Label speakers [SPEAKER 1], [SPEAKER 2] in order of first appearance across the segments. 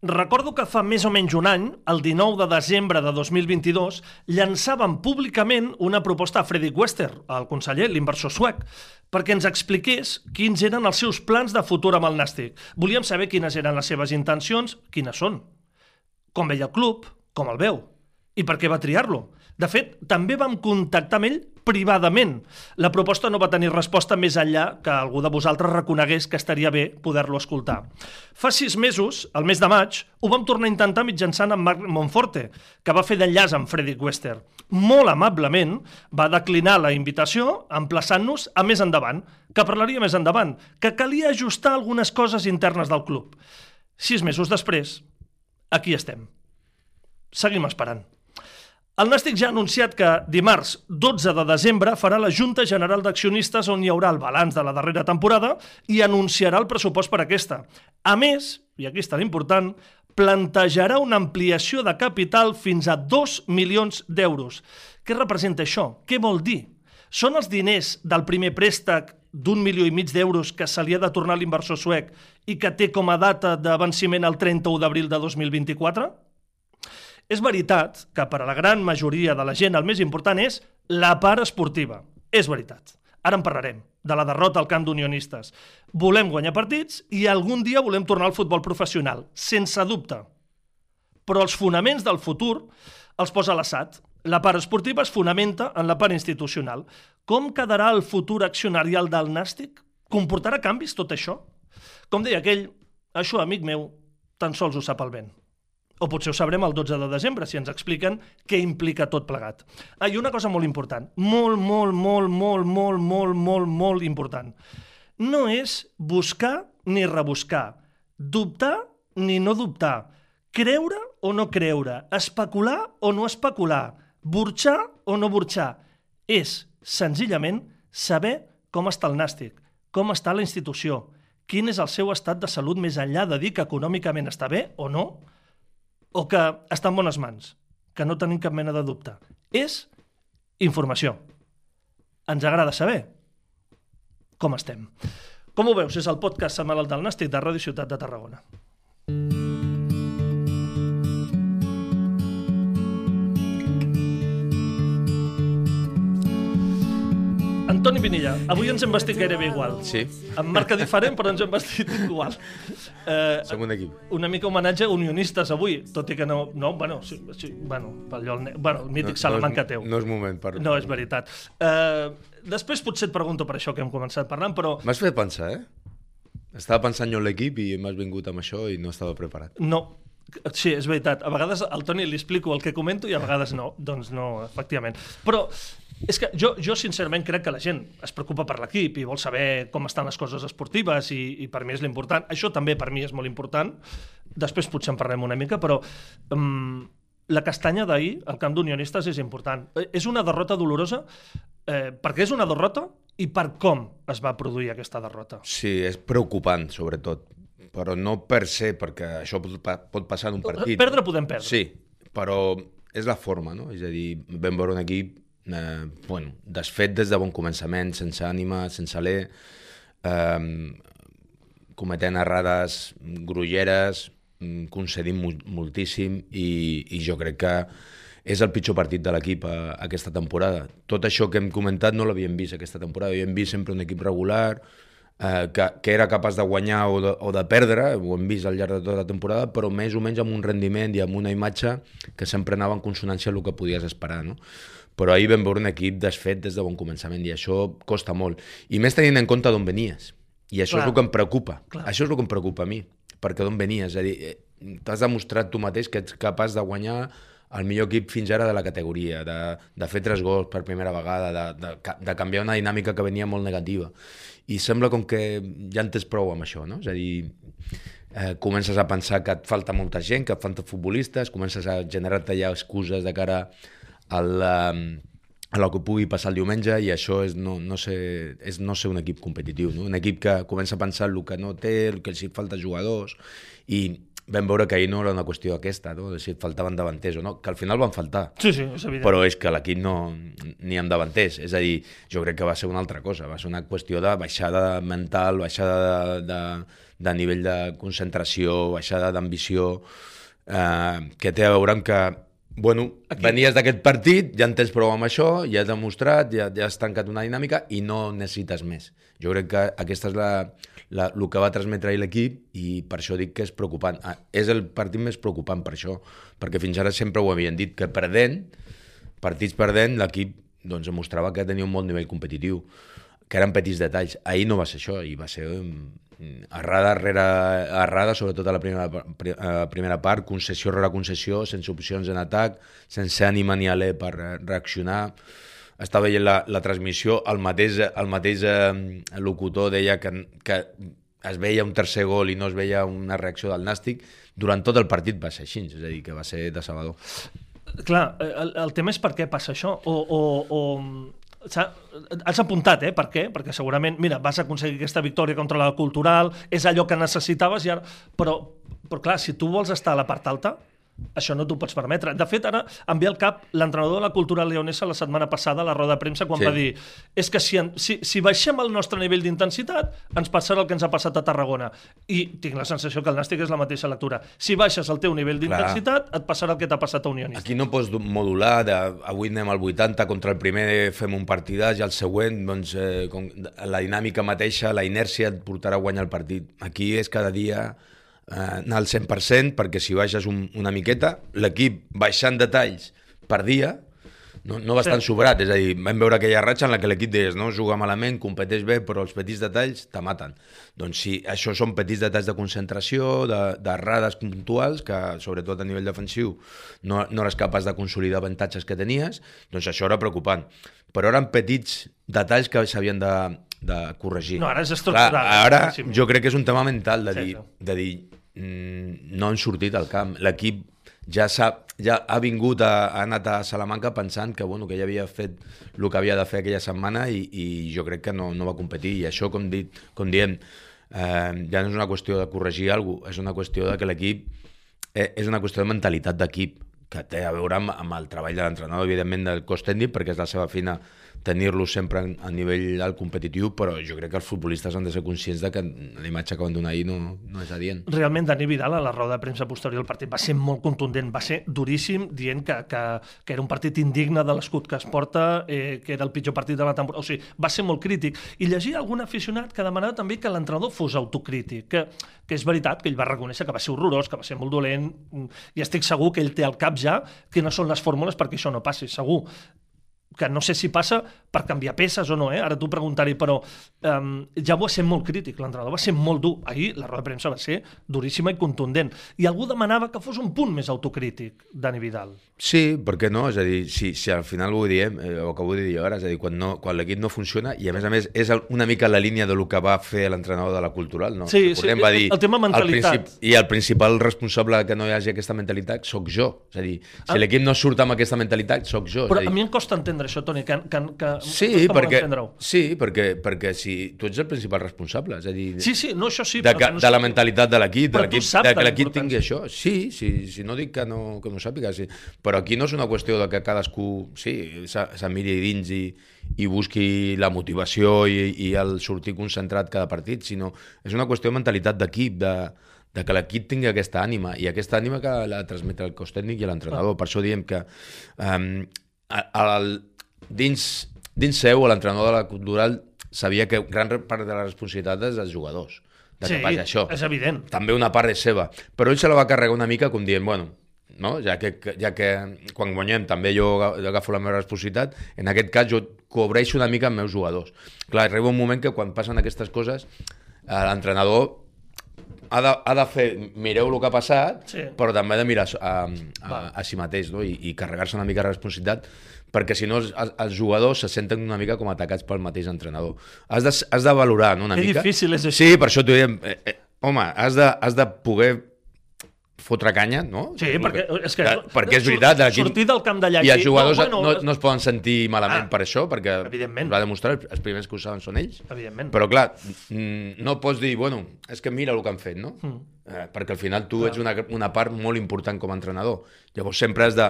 [SPEAKER 1] Recordo que fa més o menys un any, el 19 de desembre de 2022, llançàvem públicament una proposta a Fredrik Wester, el conseller, l'inversor suec, perquè ens expliqués quins eren els seus plans de futur amb el Nàstic. Volíem saber quines eren les seves intencions, quines són, com veia el club, com el veu, i per què va triar-lo. De fet, també vam contactar amb ell privadament. La proposta no va tenir resposta més enllà que algú de vosaltres reconegués que estaria bé poder-lo escoltar. Fa sis mesos, el mes de maig, ho vam tornar a intentar mitjançant amb Marc Monforte, que va fer d'enllaç amb Fredrik Wester. Molt amablement va declinar la invitació emplaçant-nos a més endavant, que parlaria més endavant, que calia ajustar algunes coses internes del club. Sis mesos després, aquí estem. Seguim esperant. El Nàstic ja ha anunciat que dimarts 12 de desembre farà la Junta General d'Accionistes on hi haurà el balanç de la darrera temporada i anunciarà el pressupost per aquesta. A més, i aquí està l'important, plantejarà una ampliació de capital fins a 2 milions d'euros. Què representa això? Què vol dir? Són els diners del primer préstec d'un milió i mig d'euros que se li ha de tornar l'inversor suec i que té com a data de venciment el 31 d'abril de 2024? És veritat que per a la gran majoria de la gent el més important és la part esportiva. És veritat. Ara en parlarem, de la derrota al camp d'unionistes. Volem guanyar partits i algun dia volem tornar al futbol professional, sense dubte. Però els fonaments del futur els posa l'assat. La part esportiva es fonamenta en la part institucional. Com quedarà el futur accionarial del Nàstic? Comportarà canvis tot això? Com deia aquell, això, amic meu, tan sols ho sap el vent. O potser ho sabrem el 12 de desembre, si ens expliquen què implica tot plegat. Ah, i una cosa molt important, molt, molt, molt, molt, molt, molt, molt, molt important. No és buscar ni rebuscar, dubtar ni no dubtar, creure o no creure, especular o no especular, burxar o no burxar. És, senzillament, saber com està el nàstic, com està la institució, quin és el seu estat de salut més enllà de dir que econòmicament està bé o no, o que està en bones mans, que no tenim cap mena de dubte. És informació. Ens agrada saber com estem. Com ho veus? És el podcast setmanal del Nàstic de Ràdio Ciutat de Tarragona. Antoni Pinilla, avui ens hem vestit gairebé igual.
[SPEAKER 2] Sí.
[SPEAKER 1] Amb marca diferent, però ens hem vestit igual. Eh,
[SPEAKER 2] Som un equip.
[SPEAKER 1] una mica homenatge a unionistes avui, tot i que no... No, bueno, sí, sí, bueno, allò, el, bueno, el mític no, Salamanca
[SPEAKER 2] no,
[SPEAKER 1] teu.
[SPEAKER 2] és, no és moment per...
[SPEAKER 1] No, és veritat. Uh, després potser et pregunto per això que hem començat parlant, però
[SPEAKER 2] M'has fet pensar, eh? Estava pensant jo en l'equip i m'has vingut amb això i no estava preparat.
[SPEAKER 1] no. Sí, és veritat. A vegades al Toni li explico el que comento i a vegades no. Doncs no, efectivament. Però és que jo, jo sincerament crec que la gent es preocupa per l'equip i vol saber com estan les coses esportives i, i per mi és l'important. Això també per mi és molt important. Després potser en parlem una mica, però um, la castanya d'ahir al camp d'unionistes és important. Eh, És una derrota dolorosa eh, perquè és una derrota i per com es va produir aquesta derrota.
[SPEAKER 2] Sí, és preocupant, sobretot. Però no per ser, perquè això pot, pa- pot passar en un partit.
[SPEAKER 1] Perdre podem perdre.
[SPEAKER 2] Sí, però és la forma, no? És a dir, vam veure un equip eh, bueno, desfet des de bon començament, sense ànima, sense alè, eh, cometent errades grolleres, concedint moltíssim i, i jo crec que és el pitjor partit de l'equip a, aquesta temporada. Tot això que hem comentat no l'havíem vist aquesta temporada. Havíem vist sempre un equip regular, eh, que, que era capaç de guanyar o de, o de perdre, ho hem vist al llarg de tota la temporada, però més o menys amb un rendiment i amb una imatge que sempre anava en consonància amb el que podies esperar. No? Però ahir vam veure un equip desfet des de bon començament i això costa molt. I més tenint en compte d'on venies. I això
[SPEAKER 1] Clar.
[SPEAKER 2] és el que em preocupa.
[SPEAKER 1] Clar.
[SPEAKER 2] Això és el que em preocupa a mi, perquè d'on venies. És a dir, eh, t'has demostrat tu mateix que ets capaç de guanyar el millor equip fins ara de la categoria, de, de fer tres gols per primera vegada, de, de, de canviar una dinàmica que venia molt negativa. I sembla com que ja en tens prou amb això, no? És a dir, eh, comences a pensar que et falta molta gent, que et falten futbolistes, comences a generar-te ja excuses de cara a el que pugui passar el diumenge i això és no, no, ser, és no ser un equip competitiu, no? un equip que comença a pensar el que no té, el que els hi falta jugadors i vam veure que ahir no era una qüestió aquesta, no? de si et faltaven davanters o no, que al final van faltar.
[SPEAKER 1] Sí, sí, és evident.
[SPEAKER 2] Però és que l'equip no ni amb davanters. És a dir, jo crec que va ser una altra cosa. Va ser una qüestió de baixada mental, baixada de, de, de nivell de concentració, baixada d'ambició, eh, que té a veure amb que bueno, Aquí. venies d'aquest partit, ja en tens prou amb això, ja has demostrat, ja, ja has tancat una dinàmica i no necessites més. Jo crec que aquesta és la, la, el que va transmetre ahir l'equip i per això dic que és preocupant. Ah, és el partit més preocupant per això, perquè fins ara sempre ho havien dit, que perdent, partits perdent, l'equip doncs, mostrava que tenia un bon nivell competitiu, que eren petits detalls. Ahir no va ser això, i va ser errada rere errada, sobretot a la primera, primera part, concessió rere concessió, sense opcions en atac, sense ànima ni alè per reaccionar. Estava veient la, la transmissió, el mateix, el mateix eh, locutor deia que, que es veia un tercer gol i no es veia una reacció del Nàstic. Durant tot el partit va ser així, és a dir, que va ser decebedor.
[SPEAKER 1] Clar, el, el tema és per què passa això, o, o, o has apuntat, eh? Per què? Perquè segurament, mira, vas aconseguir aquesta victòria contra la cultural, és allò que necessitaves, i ara... però, però clar, si tu vols estar a la part alta, això no t'ho pots permetre. De fet, ara em ve al cap l'entrenador de la cultura leonesa la setmana passada a la roda de premsa quan sí. va dir és que si, si, si baixem el nostre nivell d'intensitat ens passarà el que ens ha passat a Tarragona. I tinc la sensació que el Nàstic és la mateixa lectura. Si baixes el teu nivell d'intensitat et passarà el que t'ha passat a Unionista.
[SPEAKER 2] Aquí no pots modular de avui anem al 80 contra el primer fem un partidàs i el següent doncs, eh, com, la dinàmica mateixa, la inèrcia et portarà a guanyar el partit. Aquí és cada dia anar al 100% perquè si baixes un, una miqueta, l'equip baixant detalls per dia no, no bastant sí. sobrat, és a dir, vam veure aquella ratxa en la que l'equip deies, no, juga malament, competeix bé, però els petits detalls te maten. Doncs sí, això són petits detalls de concentració, d'errades de, puntuals, que sobretot a nivell defensiu no, no eres capaç de consolidar avantatges que tenies, doncs això era preocupant. Però eren petits detalls que s'havien de, de corregir.
[SPEAKER 1] No, ara és estructural.
[SPEAKER 2] Clar, ara jo crec que és un tema mental de dir, de dir Mm, no han sortit al camp. L'equip ja, ja ha vingut, a, ha anat a Salamanca pensant que, bueno, que ja havia fet el que havia de fer aquella setmana i, i jo crec que no, no va competir. I això, com, dit, com diem, eh, ja no és una qüestió de corregir alguna cosa, és una qüestió de que l'equip eh, és una qüestió de mentalitat d'equip que té a veure amb, amb el treball de l'entrenador, evidentment, del cos tècnic, perquè és la seva fina tenir-lo sempre a nivell alt competitiu, però jo crec que els futbolistes han de ser conscients de que la imatge que van donar ahir no, no és adient.
[SPEAKER 1] Realment, Dani Vidal, a la roda de premsa posterior al partit, va ser molt contundent, va ser duríssim, dient que, que, que era un partit indigne de l'escut que es porta, eh, que era el pitjor partit de la temporada. O sigui, va ser molt crític. I llegia algun aficionat que demanava també que l'entrenador fos autocrític, que, que és veritat que ell va reconèixer que va ser horrorós, que va ser molt dolent, i estic segur que ell té al cap ja quines són les fórmules perquè això no passi, segur que no sé si passa per canviar peces o no, eh? ara t'ho preguntaré, però um, ja va ser molt crític, l'entrenador va ser molt dur. Ahir la roda de premsa va ser duríssima i contundent. I algú demanava que fos un punt més autocrític, Dani Vidal.
[SPEAKER 2] Sí, per què no? És a dir, si, si al final ho diem, eh, o que ho dir ara, és a dir, quan, no, quan l'equip no funciona, i a més a més és una mica la línia de lo que va fer l'entrenador de la cultural, no?
[SPEAKER 1] Sí, sí, va dir, el tema mentalitat.
[SPEAKER 2] I el principal responsable que no hi hagi aquesta mentalitat sóc jo. És a dir, si ah. l'equip no surt amb aquesta mentalitat, sóc jo.
[SPEAKER 1] Però
[SPEAKER 2] a, dir...
[SPEAKER 1] a mi em costa entendre això, Toni, que, que, que
[SPEAKER 2] sí, perquè, sí, perquè, perquè si tu ets el principal responsable, és a dir...
[SPEAKER 1] Sí, sí, no, això sí.
[SPEAKER 2] De, que, no de la mentalitat de l'equip, de, de que l'equip tingui això. Sí, sí, sí, no dic que no, que no sàpiga, sí. però aquí no és una qüestió de que cadascú sí, s'amiri dins i, i busqui la motivació i, i el sortir concentrat cada partit, sinó és una qüestió de mentalitat d'equip, de, de que l'equip tingui aquesta ànima, i aquesta ànima que la transmet el cos tècnic i l'entrenador. Per això diem que um, el, dins, dins seu, l'entrenador de la cultural sabia que gran part de la responsabilitat és dels jugadors. De
[SPEAKER 1] sí,
[SPEAKER 2] que això.
[SPEAKER 1] és evident.
[SPEAKER 2] També una part és seva. Però ell se la va carregar una mica com dient, bueno, no? ja, que, ja que quan guanyem també jo agafo la meva responsabilitat, en aquest cas jo cobreixo una mica amb meus jugadors. Clar, arriba un moment que quan passen aquestes coses, eh, l'entrenador ha de, ha de fer, mireu el que ha passat, sí. però també ha de mirar a, a, a, a si mateix no? i, i carregar-se una mica de responsabilitat perquè si no els, els jugadors se senten una mica com atacats pel mateix entrenador. Has de, has de valorar no, una
[SPEAKER 1] que
[SPEAKER 2] mica.
[SPEAKER 1] Difícil és això.
[SPEAKER 2] Sí, per això t'ho diem. Eh, eh, home, has de, has de poder fotre canya, no?
[SPEAKER 1] Sí, perquè, és que,
[SPEAKER 2] perquè és veritat.
[SPEAKER 1] Aquí, sortir del camp d'allà...
[SPEAKER 2] I els jugadors no, bueno, no, no es poden sentir malament ah, per això, perquè
[SPEAKER 1] va
[SPEAKER 2] demostrar els primers que ho saben són ells.
[SPEAKER 1] Evidentment.
[SPEAKER 2] Però clar, mm, no pots dir, bueno, és que mira el que han fet, no? Mm. Eh, perquè al final tu clar. ets una, una part molt important com a entrenador. Llavors sempre has de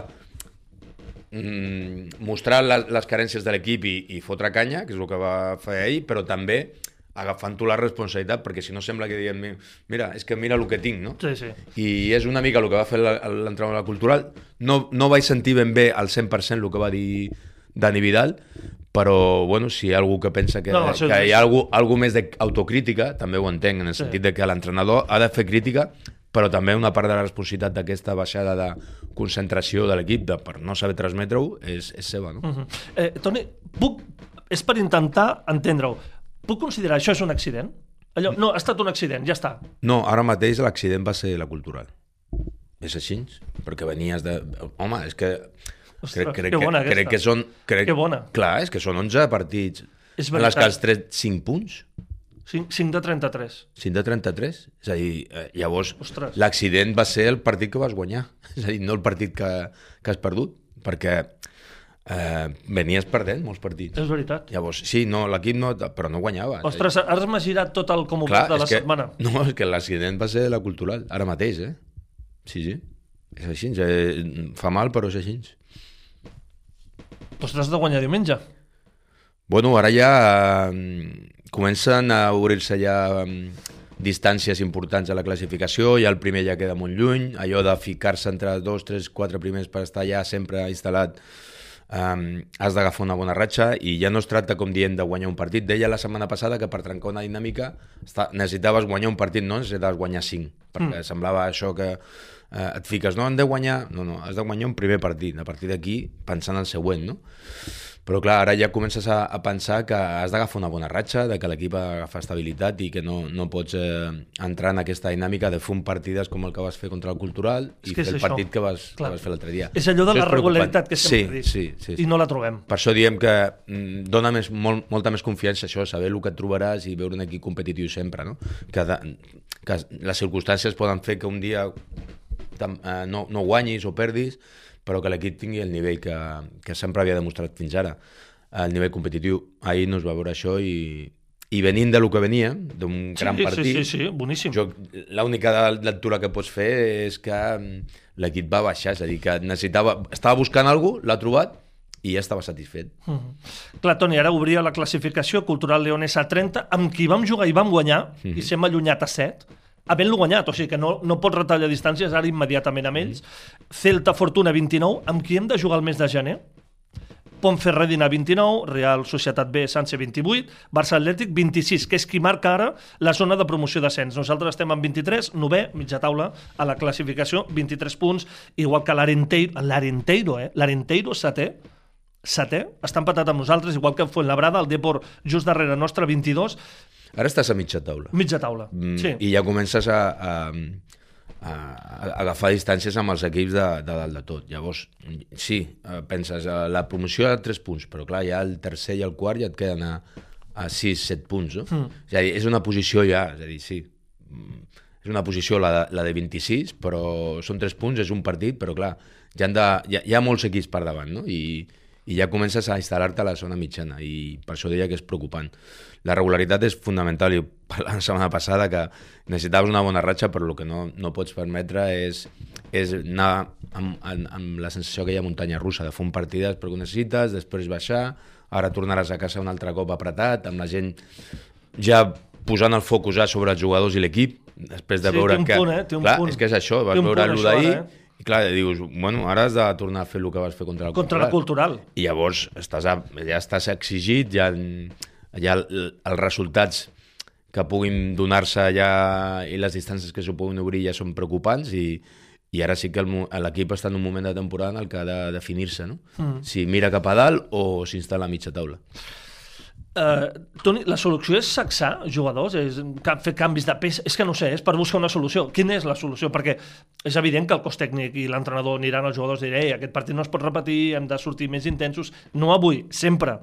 [SPEAKER 2] mm, mostrar les, les carències de l'equip i, i fotre canya, que és el que va fer ahir, però també agafant tu la responsabilitat, perquè si no sembla que diguem, mira, és que mira el que tinc, no?
[SPEAKER 1] Sí, sí.
[SPEAKER 2] I és una mica el que va fer l'entrenador cultural. No, no vaig sentir ben bé al 100% el que va dir Dani Vidal, però bueno, si hi ha algú que pensa que,
[SPEAKER 1] No,
[SPEAKER 2] que hi ha algú, algú més d'autocrítica, també ho entenc, en el
[SPEAKER 1] Sí.
[SPEAKER 2] sentit de que l'entrenador ha de fer crítica, però també una part de la responsabilitat d'aquesta baixada de concentració de l'equip de, per no saber transmetre-ho és, és seva, no?
[SPEAKER 1] Mhm. eh, Toni, puc, és per intentar entendre-ho. Puc considerar això és un accident? Allò, no, ha estat un accident, ja està.
[SPEAKER 2] No, ara mateix l'accident va ser la cultural. És així? Perquè venies de... Home, és que...
[SPEAKER 1] Ostres,
[SPEAKER 2] crec, crec,
[SPEAKER 1] que bona
[SPEAKER 2] que, crec
[SPEAKER 1] aquesta.
[SPEAKER 2] que són... Crec,
[SPEAKER 1] Que bona.
[SPEAKER 2] Clar, és que són 11 partits
[SPEAKER 1] És
[SPEAKER 2] en les que has tret 5 punts.
[SPEAKER 1] 5, 5 de 33.
[SPEAKER 2] 5 de 33. És a dir, eh, llavors l'accident va ser el partit que vas guanyar. És a dir, no el partit que, que has perdut. Perquè eh, venies perdent molts partits.
[SPEAKER 1] És veritat.
[SPEAKER 2] Llavors, sí, no, l'equip no... Però no guanyava.
[SPEAKER 1] Ostres, ara m'ha girat tot el com ho
[SPEAKER 2] Clar,
[SPEAKER 1] de la
[SPEAKER 2] que,
[SPEAKER 1] setmana.
[SPEAKER 2] No, és que l'accident va ser la cultural, ara mateix, eh? Sí, sí. És així, eh? fa mal, però és així.
[SPEAKER 1] Ostres, has de guanyar diumenge.
[SPEAKER 2] Bueno, ara ja eh, comencen a obrir-se ja eh, distàncies importants a la classificació, ja el primer ja queda molt lluny, allò de ficar-se entre dos, tres, quatre primers per estar ja sempre instal·lat um, has d'agafar una bona ratxa i ja no es tracta, com dient, de guanyar un partit. Deia la setmana passada que per trencar una dinàmica està, necessitaves guanyar un partit, no necessitaves guanyar cinc, perquè mm. semblava això que eh, et fiques, no, hem de guanyar... No, no, has de guanyar un primer partit, a partir d'aquí pensant en el següent, no? Però clar, ara ja comences a, a pensar que has d'agafar una bona ratxa, de que l'equip agafa estabilitat i que no, no pots eh, entrar en aquesta dinàmica de un partides com el que vas fer contra el Cultural i fer el
[SPEAKER 1] això.
[SPEAKER 2] partit que vas,
[SPEAKER 1] Clar.
[SPEAKER 2] que vas fer l'altre dia.
[SPEAKER 1] És allò de
[SPEAKER 2] Això
[SPEAKER 1] la regularitat que sempre
[SPEAKER 2] sí,
[SPEAKER 1] dit.
[SPEAKER 2] Sí, sí, sí.
[SPEAKER 1] I no la trobem.
[SPEAKER 2] Per això diem que mm, dona més, molt, molta més confiança això, saber el que et trobaràs i veure un equip competitiu sempre, no? Que, de, que les circumstàncies poden fer que un dia eh, no, no guanyis o perdis, però que l'equip tingui el nivell que, que sempre havia demostrat fins ara, el nivell competitiu. Ahir no es va veure això i, i venint de lo que venia, d'un gran
[SPEAKER 1] sí,
[SPEAKER 2] partit,
[SPEAKER 1] Sí, sí, sí, boníssim.
[SPEAKER 2] jo, l'única lectura que pots fer és que mm, l'equip va baixar, és a dir, que necessitava, estava buscant alguna cosa, l'ha trobat i ja estava satisfet.
[SPEAKER 1] Mm. Clar, Toni, ara obria la classificació Cultural Leonesa a 30, amb qui vam jugar i vam guanyar,
[SPEAKER 2] Mhm.
[SPEAKER 1] i s'hem allunyat a 7, havent-lo guanyat, o sigui que no, no pots retallar distàncies ara immediatament amb ells. Celta Fortuna 29, amb qui hem de jugar el mes de gener? Pontferradina 29, Real Societat B, Sanse 28, Barça Atlètic 26, que és qui marca ara la zona de promoció d'ascens. Nosaltres estem en 23, novè, mitja taula, a la classificació, 23 punts, igual que l'Arenteiro, l'Arenteiro, eh? L'Arenteiro setè, setè, està empatat amb nosaltres, igual que Fuenlabrada, el Depor just darrere nostre, 22,
[SPEAKER 2] Ara estàs a mitja taula.
[SPEAKER 1] mitja taula.
[SPEAKER 2] Mm,
[SPEAKER 1] Sí.
[SPEAKER 2] I ja comences a, a, a, a agafar distàncies amb els equips de, de dalt de tot. Llavors, sí, eh, penses, eh, la promoció a 3 punts, però clar, ja el tercer i el quart ja et queden a, a 6-7 punts, no? Mm. És a dir, és una posició ja, és a dir, sí, mm, és una posició la de, la de 26, però són 3 punts, és un partit, però clar, ja han de, hi, ha, hi ha molts equips per davant, no? I, i ja comences a instal·lar-te a la zona mitjana i per això deia que és preocupant. La regularitat és fonamental i parlant la setmana passada que necessitaves una bona ratxa però el que no, no pots permetre és, és anar amb, amb, amb la sensació que hi ha muntanya russa de fer un partides perquè ho necessites, després baixar ara tornaràs a casa un altre cop apretat amb la gent ja posant el focus ja sobre els jugadors i l'equip després de
[SPEAKER 1] Sí,
[SPEAKER 2] veure que...
[SPEAKER 1] punt, eh?
[SPEAKER 2] Clar,
[SPEAKER 1] punt.
[SPEAKER 2] és que és això, vas
[SPEAKER 1] Té un
[SPEAKER 2] veure
[SPEAKER 1] punt,
[SPEAKER 2] el
[SPEAKER 1] això,
[SPEAKER 2] d'ahir
[SPEAKER 1] eh?
[SPEAKER 2] I clar, dius, bueno, ara has de tornar a fer el que vas fer contra el
[SPEAKER 1] Contra la cultural.
[SPEAKER 2] i llavors estàs a, ja estàs exigit, ja, ja el- els resultats que puguin donar-se ja i les distàncies que s'ho puguin obrir ja són preocupants i, i ara sí que l'equip està en un moment de temporada en el que ha de definir-se, no? Mm. Si mira cap a dalt o s'instal·la a mitja taula.
[SPEAKER 1] Uh, Toni, la solució és sacsar jugadors, és fer canvis de pes, és que no sé, és per buscar una solució. Quina és la solució? Perquè és evident que el cos tècnic i l'entrenador aniran als jugadors i diran aquest partit no es pot repetir, hem de sortir més intensos. No avui, sempre.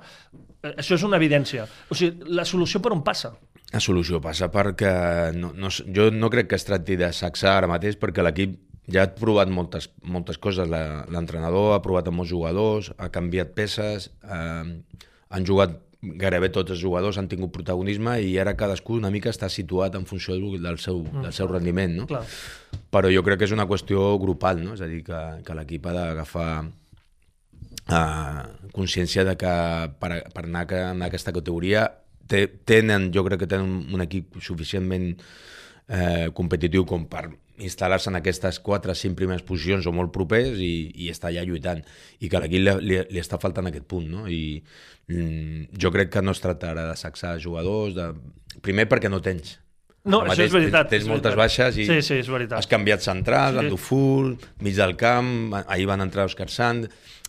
[SPEAKER 1] Eh, Això és una evidència. O sigui, la solució per on passa?
[SPEAKER 2] La solució passa perquè no, no, jo no crec que es tracti de sacsar ara mateix perquè l'equip ja ha provat moltes, moltes coses. L'entrenador ha provat amb molts jugadors, ha canviat peces, eh, han jugat gairebé tots els jugadors han tingut protagonisme i ara cadascú una mica està situat en funció del, del, seu, del seu rendiment, no?
[SPEAKER 1] Clar.
[SPEAKER 2] Però jo crec que és una qüestió grupal, no? És a dir, que, que l'equip ha d'agafar uh, consciència de que per, per anar a- en aquesta categoria tenen, jo crec que tenen un equip suficientment eh, competitiu com per instal·lar-se en aquestes 4 o 5 primeres posicions o molt propers i, i estar allà lluitant i que a l'equip li, li, li està faltant aquest punt no? i mm, jo crec que no es tractarà de sacsar jugadors de... primer perquè no tens
[SPEAKER 1] No,
[SPEAKER 2] Ara
[SPEAKER 1] això és veritat.
[SPEAKER 2] tens, tens
[SPEAKER 1] és
[SPEAKER 2] moltes
[SPEAKER 1] veritat.
[SPEAKER 2] baixes i
[SPEAKER 1] Sí, sí, és veritat.
[SPEAKER 2] has canviat centrals,
[SPEAKER 1] Sí.
[SPEAKER 2] Anduful, mig del camp, ahir van entrar Òscar Sant...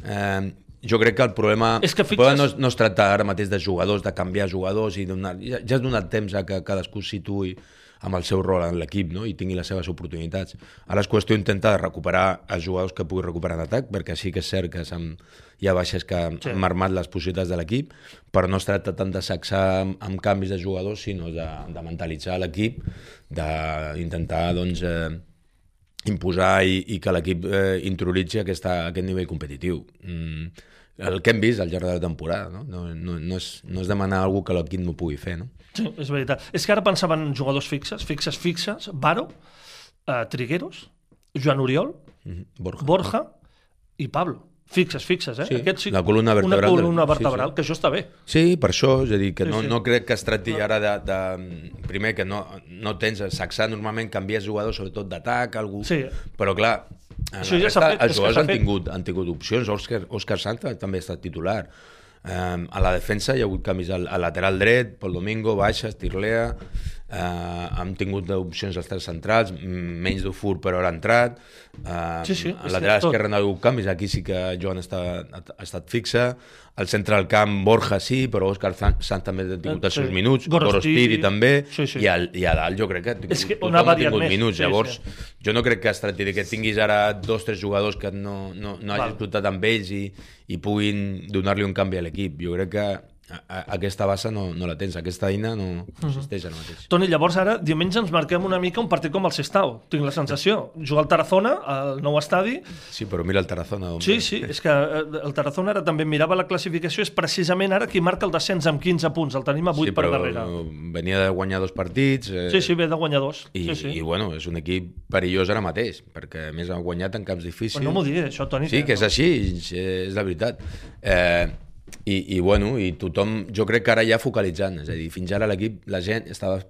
[SPEAKER 2] Eh, jo crec que el problema,
[SPEAKER 1] És que
[SPEAKER 2] el problema no,
[SPEAKER 1] fixes-
[SPEAKER 2] es, no es tracta ara mateix de jugadors, de canviar jugadors, i donar, ja, ja has donat temps a que cadascú situï amb el seu rol en l'equip no? i tingui les seves oportunitats. Ara és qüestió d'intentar de recuperar els jugadors que pugui recuperar en atac, perquè sí que és cert que hi ha baixes que han
[SPEAKER 1] Sí.
[SPEAKER 2] marmat les possibilitats de l'equip, però no es tracta tant de sacsar amb, amb canvis de jugadors, sinó de, de mentalitzar l'equip, d'intentar doncs, eh, imposar i, i que l'equip eh, interioritzi aquesta, aquest nivell competitiu. Mm, el que hem vist al llarg de la temporada, no? No, no, no, és, no és demanar alguna que l'equip no pugui fer, no?
[SPEAKER 1] Sí, és veritat. És que ara pensaven en jugadors fixes, fixes, fixes, Baro, eh, Trigueros, Joan Oriol,
[SPEAKER 2] Mm -hmm. Borja.
[SPEAKER 1] Borja i Pablo. Fixes, fixes, eh?
[SPEAKER 2] Sí,
[SPEAKER 1] Aquests
[SPEAKER 2] la columna vertebral
[SPEAKER 1] Una columna
[SPEAKER 2] sí,
[SPEAKER 1] vertebral,
[SPEAKER 2] sí.
[SPEAKER 1] que això està bé.
[SPEAKER 2] Sí, per això, és a dir, que
[SPEAKER 1] Sí,
[SPEAKER 2] no,
[SPEAKER 1] sí.
[SPEAKER 2] no crec que es tracti ara de, de... Primer, que no, no tens... A Saxà normalment canvies jugadors, sobretot d'atac, algú...
[SPEAKER 1] Sí.
[SPEAKER 2] Però, clar,
[SPEAKER 1] Això ja
[SPEAKER 2] resta,
[SPEAKER 1] fet,
[SPEAKER 2] els jugadors han tingut, han tingut opcions. Òscar, Òscar Santa també ha estat titular. Um, a la defensa hi ha hagut canvis al, al lateral dret, Pol Domingo, Baixes, Tirlea, uh, hem tingut opcions als tres centrals, menys d'Ufur però ara ha entrat, uh,
[SPEAKER 1] Sí, sí,
[SPEAKER 2] al
[SPEAKER 1] és
[SPEAKER 2] lateral
[SPEAKER 1] tot.
[SPEAKER 2] esquerre no ha hagut canvis, aquí sí que Joan està, ha, ha estat fixe, al centre del camp Borja sí, però Òscar Sant Sant també ha tingut els
[SPEAKER 1] Sí.
[SPEAKER 2] seus minuts,
[SPEAKER 1] Gorostiri.
[SPEAKER 2] Gorostiri també,
[SPEAKER 1] Sí, sí.
[SPEAKER 2] I, al, i a dalt jo crec que ha tingut,
[SPEAKER 1] És que on ha
[SPEAKER 2] tingut
[SPEAKER 1] més.
[SPEAKER 2] minuts,
[SPEAKER 1] Sí,
[SPEAKER 2] llavors
[SPEAKER 1] sí.
[SPEAKER 2] jo no crec que es tracti de que tinguis ara dos o tres jugadors que no, no, no
[SPEAKER 1] Val.
[SPEAKER 2] hagis comptat amb ells i, i puguin donar-li un canvi a l'equip. Jo crec que a, aquesta base no, no la tens, aquesta eina no
[SPEAKER 1] Mhm.
[SPEAKER 2] existeix ara mateix.
[SPEAKER 1] Toni, llavors ara, diumenge ens marquem una mica un partit com el Sestao. Tinc la sensació. Jugar al Tarazona, al nou estadi.
[SPEAKER 2] Sí, però mira el Tarazona. On
[SPEAKER 1] Sí, sí, és que eh, el Tarazona ara també mirava la classificació, és precisament ara qui marca el descens amb 15 punts. El tenim a 8
[SPEAKER 2] sí,
[SPEAKER 1] per
[SPEAKER 2] però
[SPEAKER 1] darrere.
[SPEAKER 2] venia de guanyar dos partits eh,
[SPEAKER 1] Sí, sí, ve de guanyadors.
[SPEAKER 2] i,
[SPEAKER 1] sí, sí.
[SPEAKER 2] i bueno, és un equip perillós ara mateix, perquè a més ha guanyat en camps difícils.
[SPEAKER 1] Però no m'ho diguis, això, Toni.
[SPEAKER 2] Sí, que és així, és la veritat. Eh, i, I, bueno, i tothom, jo crec que ara ja focalitzant, és a dir, fins ara l'equip, la gent estava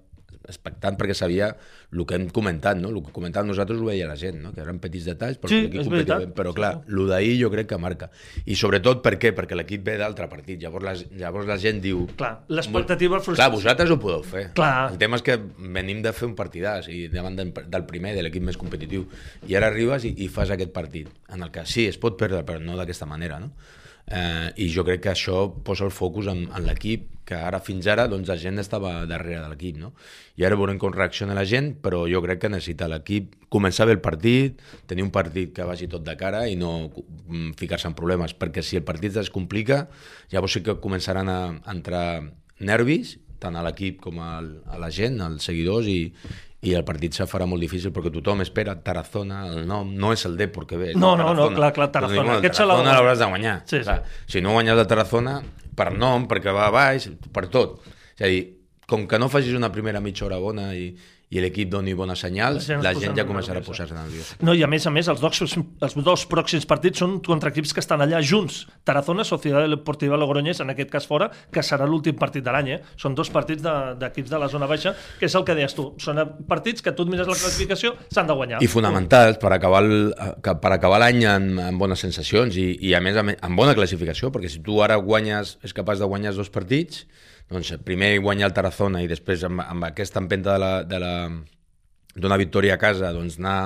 [SPEAKER 2] expectant perquè sabia el que hem comentat, no? El que comentàvem nosaltres ho veia la gent, no? Que eren petits detalls, però
[SPEAKER 1] Sí,
[SPEAKER 2] l'equip competia bé. Però clar, el d'ahir jo crec que marca. I sobretot per què? Perquè l'equip ve d'altre partit. Llavors la, llavors la gent diu...
[SPEAKER 1] Clar, l'expectativa
[SPEAKER 2] Clar, vosaltres ho podeu fer.
[SPEAKER 1] Clar.
[SPEAKER 2] El tema és que venim de fer un partidàs i davant del, del primer, de l'equip més competitiu. I ara arribes i, i fas aquest partit, en el que sí, es pot perdre, però no d'aquesta manera, no? Eh, I jo crec que això posa el focus en, en l'equip, que ara fins ara doncs, la gent estava darrere de l'equip, no? I ara veurem com reacciona la gent, però jo crec que necessita l'equip començar bé el partit, tenir un partit que vagi tot de cara i no mm, ficar-se en problemes, perquè si el partit es descomplica, llavors sí que començaran a entrar nervis, tant a l'equip com a la gent, als seguidors, i, i el partit se farà molt difícil perquè tothom espera Tarazona, el nom, no és el Depor que ve.
[SPEAKER 1] No, no, no, clar, clar,
[SPEAKER 2] Doncs
[SPEAKER 1] Tarazona.
[SPEAKER 2] dic, bueno,
[SPEAKER 1] Aquest
[SPEAKER 2] Tarazona l'hauràs de guanyar.
[SPEAKER 1] Sí, sí.
[SPEAKER 2] Clar, Si no guanyes el Tarazona, per nom, perquè va a baix, per tot. És a dir, com que no facis una primera mitja hora bona i, i l'equip doni
[SPEAKER 1] La gent es
[SPEAKER 2] la gent ja començarà a posar-se nerviosa.
[SPEAKER 1] No, i a més a més, els dos, els dos pròxims partits són contra equips que estan allà junts. Tarazona, Societat Deportiva Logroñés, en aquest cas fora, que serà l'últim partit de l'any. Eh? Són dos partits de- d'equips de, de la zona baixa, que és el que deies tu. Són partits que tu et mires la classificació, s'han de guanyar.
[SPEAKER 2] I fonamentals per acabar el- que- per acabar l'any amb, amb bones sensacions i, i a més a més amb bona classificació, perquè si tu ara guanyes, és capaç de guanyar els dos partits, doncs primer guanyar el Tarazona i després amb, amb aquesta empenta de la, de la, d'una victòria a casa, doncs anar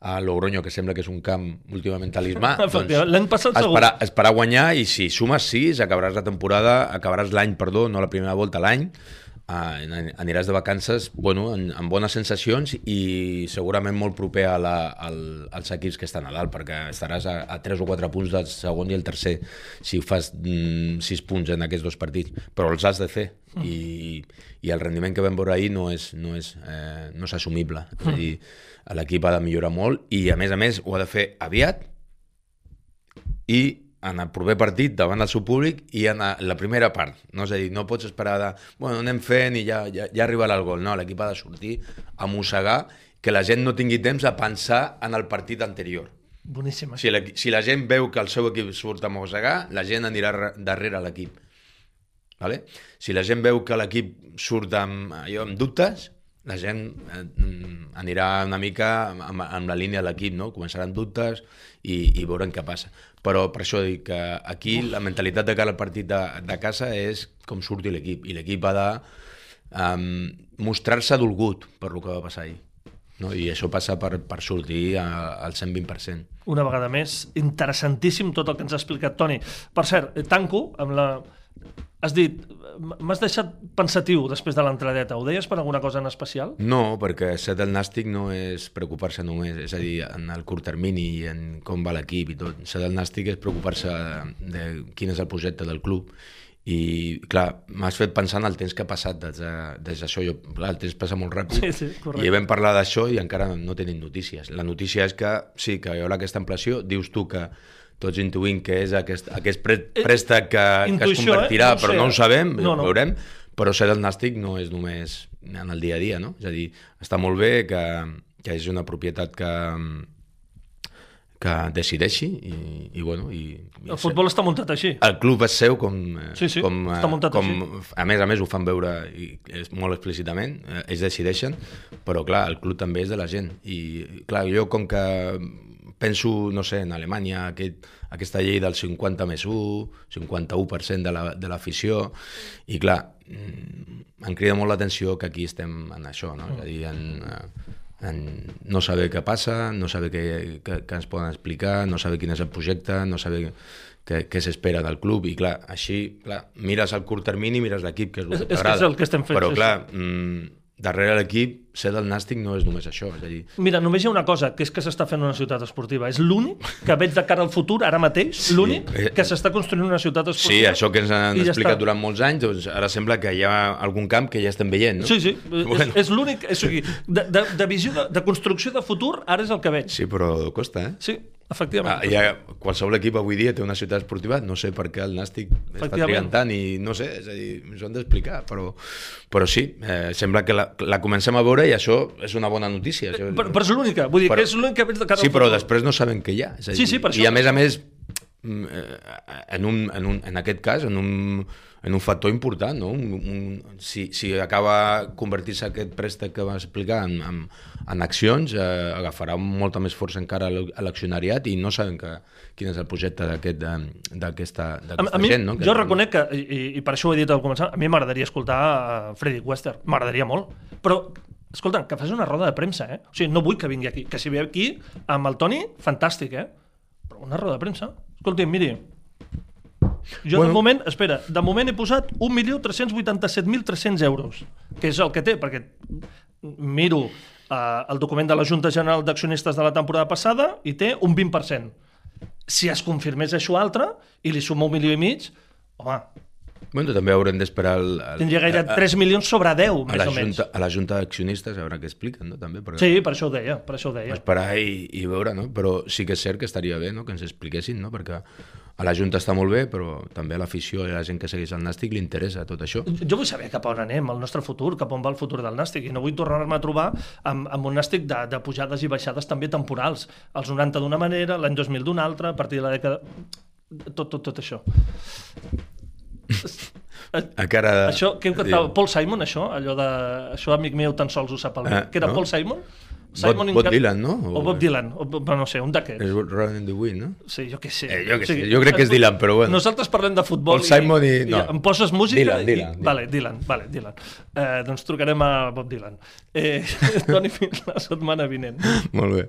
[SPEAKER 2] a Logroño, que sembla que és un camp últimament talismà, doncs
[SPEAKER 1] l'any passat segur.
[SPEAKER 2] esperar, esperar guanyar i si sumes 6 acabaràs la temporada, acabaràs l'any, perdó, no la primera volta, l'any, eh, aniràs de vacances bueno, en, amb bones sensacions i segurament molt proper a la, al, als equips que estan a dalt, perquè estaràs a, a 3 o 4 punts del segon i el tercer si fas mm, 6 punts en aquests dos partits, però els has de fer i, i el rendiment que vam veure ahir no és, no és, eh, no és assumible. És a dir, l'equip ha de millorar molt i a més a més ho ha de fer aviat i en el proper partit davant del seu públic i en la primera part. No? És a dir, no pots esperar de, bueno, anem fent i ja, ja, ja arribarà el gol. No, l'equip ha de sortir a mossegar que la gent no tingui temps a pensar en el partit anterior.
[SPEAKER 1] Boníssim.
[SPEAKER 2] Si, la, si la gent veu que el seu equip surt a mossegar, la gent anirà re- darrere l'equip. Vale? Si la gent veu que l'equip surt amb, allò, amb dubtes, la gent eh, mm, anirà una mica amb, amb la línia de l'equip, no? començarà amb dubtes i, i veurem què passa. Però per això dic que aquí la mentalitat de cara al partit de, de casa és com surti l'equip, i l'equip ha de um, mostrar-se dolgut per lo que va passar ahir. No? I això passa per, per sortir a, al 120%.
[SPEAKER 1] Una vegada més, interessantíssim tot el que ens ha explicat Toni. Per cert, eh, tanco amb la Has dit, m'has deixat pensatiu després de l'entradeta. Ho deies per alguna cosa en especial?
[SPEAKER 2] No, perquè ser del nàstic no és preocupar-se només, és a dir, en el curt termini i en com va l'equip i tot. Ser del nàstic és preocupar-se de quin és el projecte del club i clar, m'has fet pensar en el temps que ha passat des, de, des d'això, jo, clar, el temps passa molt ràpid
[SPEAKER 1] sí, sí, correcte.
[SPEAKER 2] i vam parlar d'això i encara no tenim notícies la notícia és que sí, que hi haurà aquesta ampliació dius tu que tots intuïm que és aquest, aquest
[SPEAKER 1] Eh,
[SPEAKER 2] préstec que, que es
[SPEAKER 1] intuïció,
[SPEAKER 2] convertirà,
[SPEAKER 1] eh? No
[SPEAKER 2] però
[SPEAKER 1] sé.
[SPEAKER 2] no ho sabem,
[SPEAKER 1] No, no.
[SPEAKER 2] ho veurem, però ser el nàstic no és només en el dia a dia, no? És a dir, està molt bé que, que és una propietat que, que decideixi i, i bueno... I, i
[SPEAKER 1] El futbol està muntat així.
[SPEAKER 2] el club és seu com, eh,
[SPEAKER 1] Sí, sí,
[SPEAKER 2] com, eh,
[SPEAKER 1] està muntat
[SPEAKER 2] com a més a més ho fan veure i és molt explícitament, eh, ells decideixen, però clar, el club també és de la gent i clar, jo com que penso, no sé, en Alemanya, aquest, aquesta llei del 50 més 1, 51% de la- de l'afició, la, i clar, mm, em crida molt l'atenció que aquí estem en això, no? És a dir, en, eh, en no saber què passa, no saber què, què, què ens poden explicar, no saber quin és el projecte, no saber què, què s'espera del club, i clar, així, clar, mires al curt termini, mires l'equip, que és el
[SPEAKER 1] És-
[SPEAKER 2] que
[SPEAKER 1] és
[SPEAKER 2] t'agrada.
[SPEAKER 1] és el que estem fent,
[SPEAKER 2] Però clar, mm, darrere l'equip, ser del nàstic no és només això, és a dir,
[SPEAKER 1] Mira, només hi ha una cosa, que és que s'està fent una ciutat esportiva. És l'únic que veig de cara al futur, ara mateix, sí. l'únic
[SPEAKER 2] Eh,
[SPEAKER 1] que s'està construint una ciutat
[SPEAKER 2] Sí,
[SPEAKER 1] esportiva.
[SPEAKER 2] això que ens han
[SPEAKER 1] ja
[SPEAKER 2] explicat
[SPEAKER 1] està.
[SPEAKER 2] durant molts anys, doncs ara sembla que hi ha algun camp que ja estem veient, no?
[SPEAKER 1] Sí, sí,
[SPEAKER 2] Bueno.
[SPEAKER 1] és, és l'únic... És, o sigui, de, de, de visió, de, de construcció de futur, ara és el que veig.
[SPEAKER 2] Sí, però costa, eh?
[SPEAKER 1] Sí, efectivament.
[SPEAKER 2] Ah, ja, qualsevol equip avui dia té una ciutat esportiva, no sé per què el Nàstic està triant tant i no sé, és a dir, ens ho han d'explicar, però, però sí, eh, sembla que la, la comencem a veure i això és una bona notícia. Això,
[SPEAKER 1] Però, però és l'única, vull dir
[SPEAKER 2] Però-
[SPEAKER 1] que és l'únic que cara
[SPEAKER 2] sí, però
[SPEAKER 1] futur.
[SPEAKER 2] després no saben què hi ha. És a dir,
[SPEAKER 1] Sí, sí, per això.
[SPEAKER 2] I a més a més, mm, eh, en, un, en, un, en aquest cas, en un, en un factor important, no? Un, un, si, si acaba convertir-se aquest préstec que vas explicar en, en, en accions, eh, agafarà molta més força encara a a l'accionariat i no saben que, quin és el projecte d'aquest, eh, d'aquesta
[SPEAKER 1] A, a
[SPEAKER 2] gent. No? Que-
[SPEAKER 1] jo reconec que, i, i per això ho he dit al començar, a mi m'agradaria escoltar uh, Freddy Wester, m'agradaria molt, però escolta, que fas una roda de premsa, eh? O sigui, no vull que vingui aquí, que si ve aquí amb el Toni, fantàstic, eh? Però una roda de premsa, escolti, miri, jo bueno. de moment, espera, de moment he posat 1.387.300 euros, que és el que té, perquè miro uh, el document de la Junta General d'Accionistes de la temporada passada i té un 20%. Si es confirmés això altre i li suma un milió i mig, home,
[SPEAKER 2] Bueno, també haurem d'esperar el, el,
[SPEAKER 1] tindria gaire
[SPEAKER 2] a- a-
[SPEAKER 1] 3 milions sobre 10,
[SPEAKER 2] a
[SPEAKER 1] més o menys.
[SPEAKER 2] junta, a la junta d'accionistes a veure què expliquen, no? També, perquè
[SPEAKER 1] Sí, per això ho deia, per això ho deia.
[SPEAKER 2] esperar i, i veure, no? Però sí que és cert que estaria bé no? que ens expliquessin, no? Perquè a la Junta està molt bé, però també a l'afició i a la gent que segueix el Nàstic li interessa tot això.
[SPEAKER 1] Jo vull saber cap on anem, el nostre futur, cap on va el futur del Nàstic, i no vull tornar-me a trobar amb, amb un Nàstic de, de pujades i baixades també temporals. Els 90 d'una manera, l'any 2000 d'una altra, a partir de la dècada... Tot, tot, tot això.
[SPEAKER 2] A cara de...
[SPEAKER 1] Això, què cantava? Paul Simon, això? Allò de... Això, amic meu, tan sols ho sap el
[SPEAKER 2] Eh,
[SPEAKER 1] que era
[SPEAKER 2] no?
[SPEAKER 1] Paul Simon?
[SPEAKER 2] Bob-
[SPEAKER 1] in
[SPEAKER 2] Bob
[SPEAKER 1] Car-
[SPEAKER 2] Dylan, no?
[SPEAKER 1] O,
[SPEAKER 2] O-
[SPEAKER 1] Bob Dylan, o, no sé, un d'aquests.
[SPEAKER 2] És Running the Wind, no?
[SPEAKER 1] Sí, jo què sé.
[SPEAKER 2] Eh, jo què sé, jo crec que és Dylan, però bueno.
[SPEAKER 1] Nosaltres parlem de futbol
[SPEAKER 2] Paul Simon i- no.
[SPEAKER 1] em poses música
[SPEAKER 2] Dylan,
[SPEAKER 1] i...
[SPEAKER 2] Dylan, Dylan.
[SPEAKER 1] Vale, Dylan, vale, Dylan. Eh, doncs trucarem a Bob Dylan. Eh, Toni, fins la setmana vinent.
[SPEAKER 2] Molt bé.